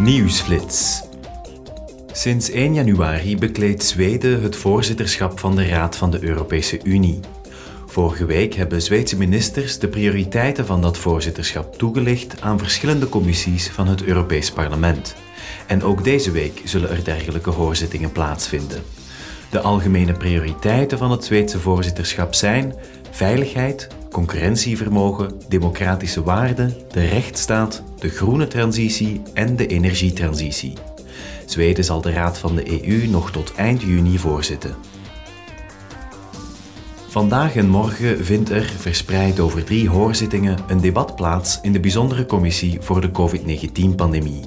Nieuwsflits. Sinds 1 januari bekleedt Zweden het voorzitterschap van de Raad van de Europese Unie. Vorige week hebben Zweedse ministers de prioriteiten van dat voorzitterschap toegelicht aan verschillende commissies van het Europees Parlement. En ook deze week zullen er dergelijke hoorzittingen plaatsvinden. De algemene prioriteiten van het Zweedse voorzitterschap zijn veiligheid, concurrentievermogen, democratische waarden, de rechtsstaat, de groene transitie en de energietransitie. Zweden zal de Raad van de EU nog tot eind juni voorzitten. Vandaag en morgen vindt er, verspreid over drie hoorzittingen, een debat plaats in de bijzondere commissie voor de COVID-19-pandemie.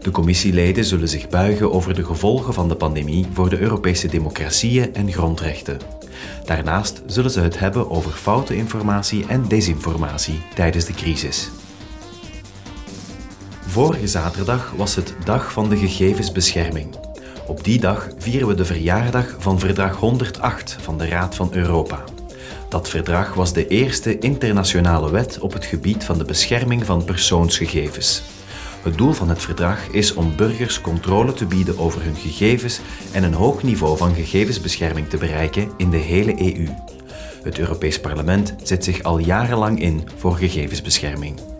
De commissieleden zullen zich buigen over de gevolgen van de pandemie voor de Europese democratieën en grondrechten. Daarnaast zullen ze het hebben over foute informatie en desinformatie tijdens de crisis. Vorige zaterdag was het Dag van de Gegevensbescherming. Op die dag vieren we de verjaardag van Verdrag 108 van de Raad van Europa. Dat verdrag was de eerste internationale wet op het gebied van de bescherming van persoonsgegevens. Het doel van het verdrag is om burgers controle te bieden over hun gegevens en een hoog niveau van gegevensbescherming te bereiken in de hele EU. Het Europees Parlement zet zich al jarenlang in voor gegevensbescherming.